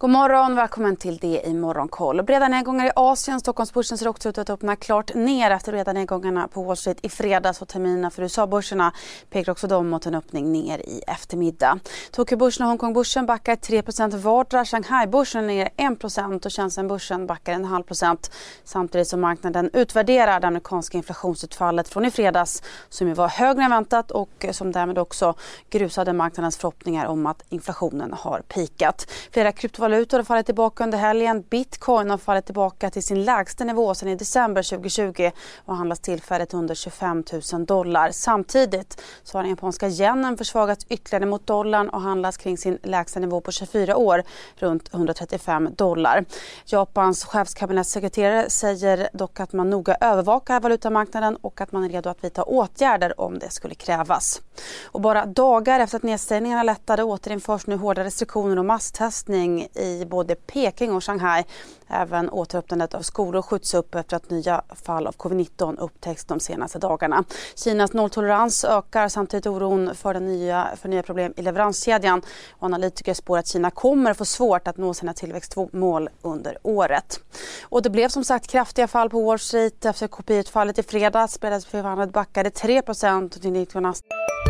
God morgon, välkommen till det i Morgonkoll. Breda nedgångar i Asien. Stockholmsbörsen ser också ut att öppna klart ner efter breda nedgångarna på Wall Street i fredags och terminerna för USA-börserna pekar också de mot en öppning ner i eftermiddag. Tokyobörsen och Hongkongbörsen backar 3% vardera. Shanghai-börsen ner 1% och Shenzhen-börsen backar en halv procent samtidigt som marknaden utvärderar det amerikanska inflationsutfallet från i fredags som ju var högre än väntat och som därmed också grusade marknadens förhoppningar om att inflationen har pikat. Flera kryptovalutor valutor har fallit tillbaka under helgen. Bitcoin har fallit tillbaka till sin lägsta nivå sedan i december 2020 och handlas tillfälligt under 25 000 dollar. Samtidigt så har den japanska yenen försvagats ytterligare mot dollarn och handlas kring sin lägsta nivå på 24 år, runt 135 dollar. Japans chefskabinettssekreterare säger dock att man noga övervakar valutamarknaden och att man är redo att vidta åtgärder om det skulle krävas. Och bara dagar efter att nedstängningarna lättade återinförs nu hårda restriktioner och masstestning i både Peking och Shanghai. Även återöppnandet av skolor skjuts upp efter att nya fall av covid-19 upptäckts de senaste dagarna. Kinas nolltolerans ökar samtidigt oron för, den nya, för nya problem i leveranskedjan. Och analytiker spår att Kina kommer få svårt att nå sina tillväxtmål under året. Och det blev som sagt kraftiga fall på Wall Street efter kopiutfallet i fredags. Spelades backade 3% och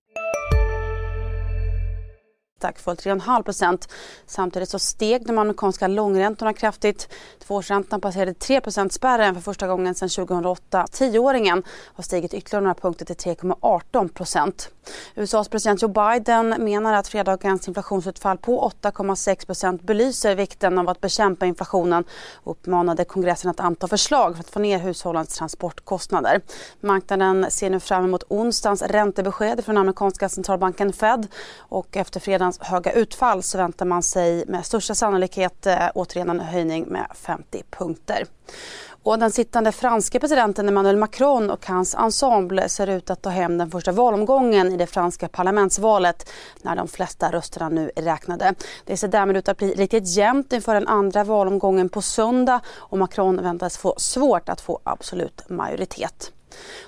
taktfullt 3,5 procent. Samtidigt så steg de amerikanska långräntorna kraftigt. Tvåårsräntan passerade 3% spärren för första gången sedan 2008. Tioåringen har stigit ytterligare några punkter till 3,18 procent. USAs president Joe Biden menar att fredagens inflationsutfall på 8,6% belyser vikten av att bekämpa inflationen och uppmanade kongressen att anta förslag för att få ner hushållens transportkostnader. Marknaden ser nu fram emot onsdagens räntebesked från amerikanska centralbanken Fed och efter fredagens hans höga utfall så väntar man sig med största sannolikhet eh, återigen en höjning med 50 punkter. Och den sittande franske presidenten Emmanuel Macron och hans ensemble ser ut att ta hem den första valomgången i det franska parlamentsvalet när de flesta rösterna nu är räknade. Det ser därmed ut att bli riktigt jämnt inför den andra valomgången på söndag och Macron väntas få svårt att få absolut majoritet.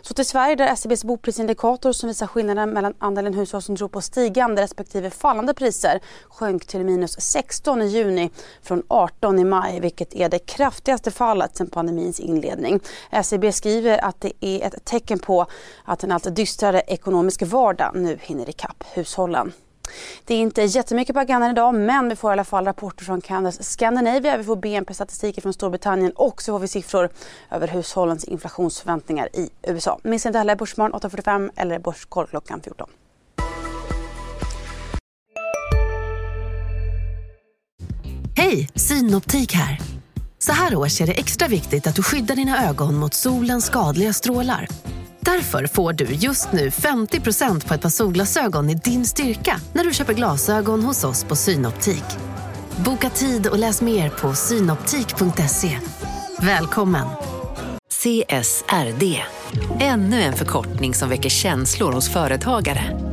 Så till Sverige där SCBs boprisindikator som visar skillnaden mellan andelen hushåll som tror på stigande respektive fallande priser sjönk till minus 16 i juni från 18 i maj vilket är det kraftigaste fallet sedan pandemins inledning. SCB skriver att det är ett tecken på att en allt dystrare ekonomisk vardag nu hinner ikapp hushållen. Det är inte jättemycket på agendan idag men vi får i alla fall rapporter från Candace Scandinavia. Vi får BNP-statistik från Storbritannien och så får vi siffror över hushållens inflationsförväntningar i USA. Missa inte heller Börsmorgon 8.45 eller Börskoll klockan 14. Hej, Synoptik här. Så här års är det extra viktigt att du skyddar dina ögon mot solens skadliga strålar. Därför får du just nu 50% på ett par solglasögon i din styrka när du köper glasögon hos oss på Synoptik. Boka tid och läs mer på synoptik.se. Välkommen! CSRD, ännu en förkortning som väcker känslor hos företagare.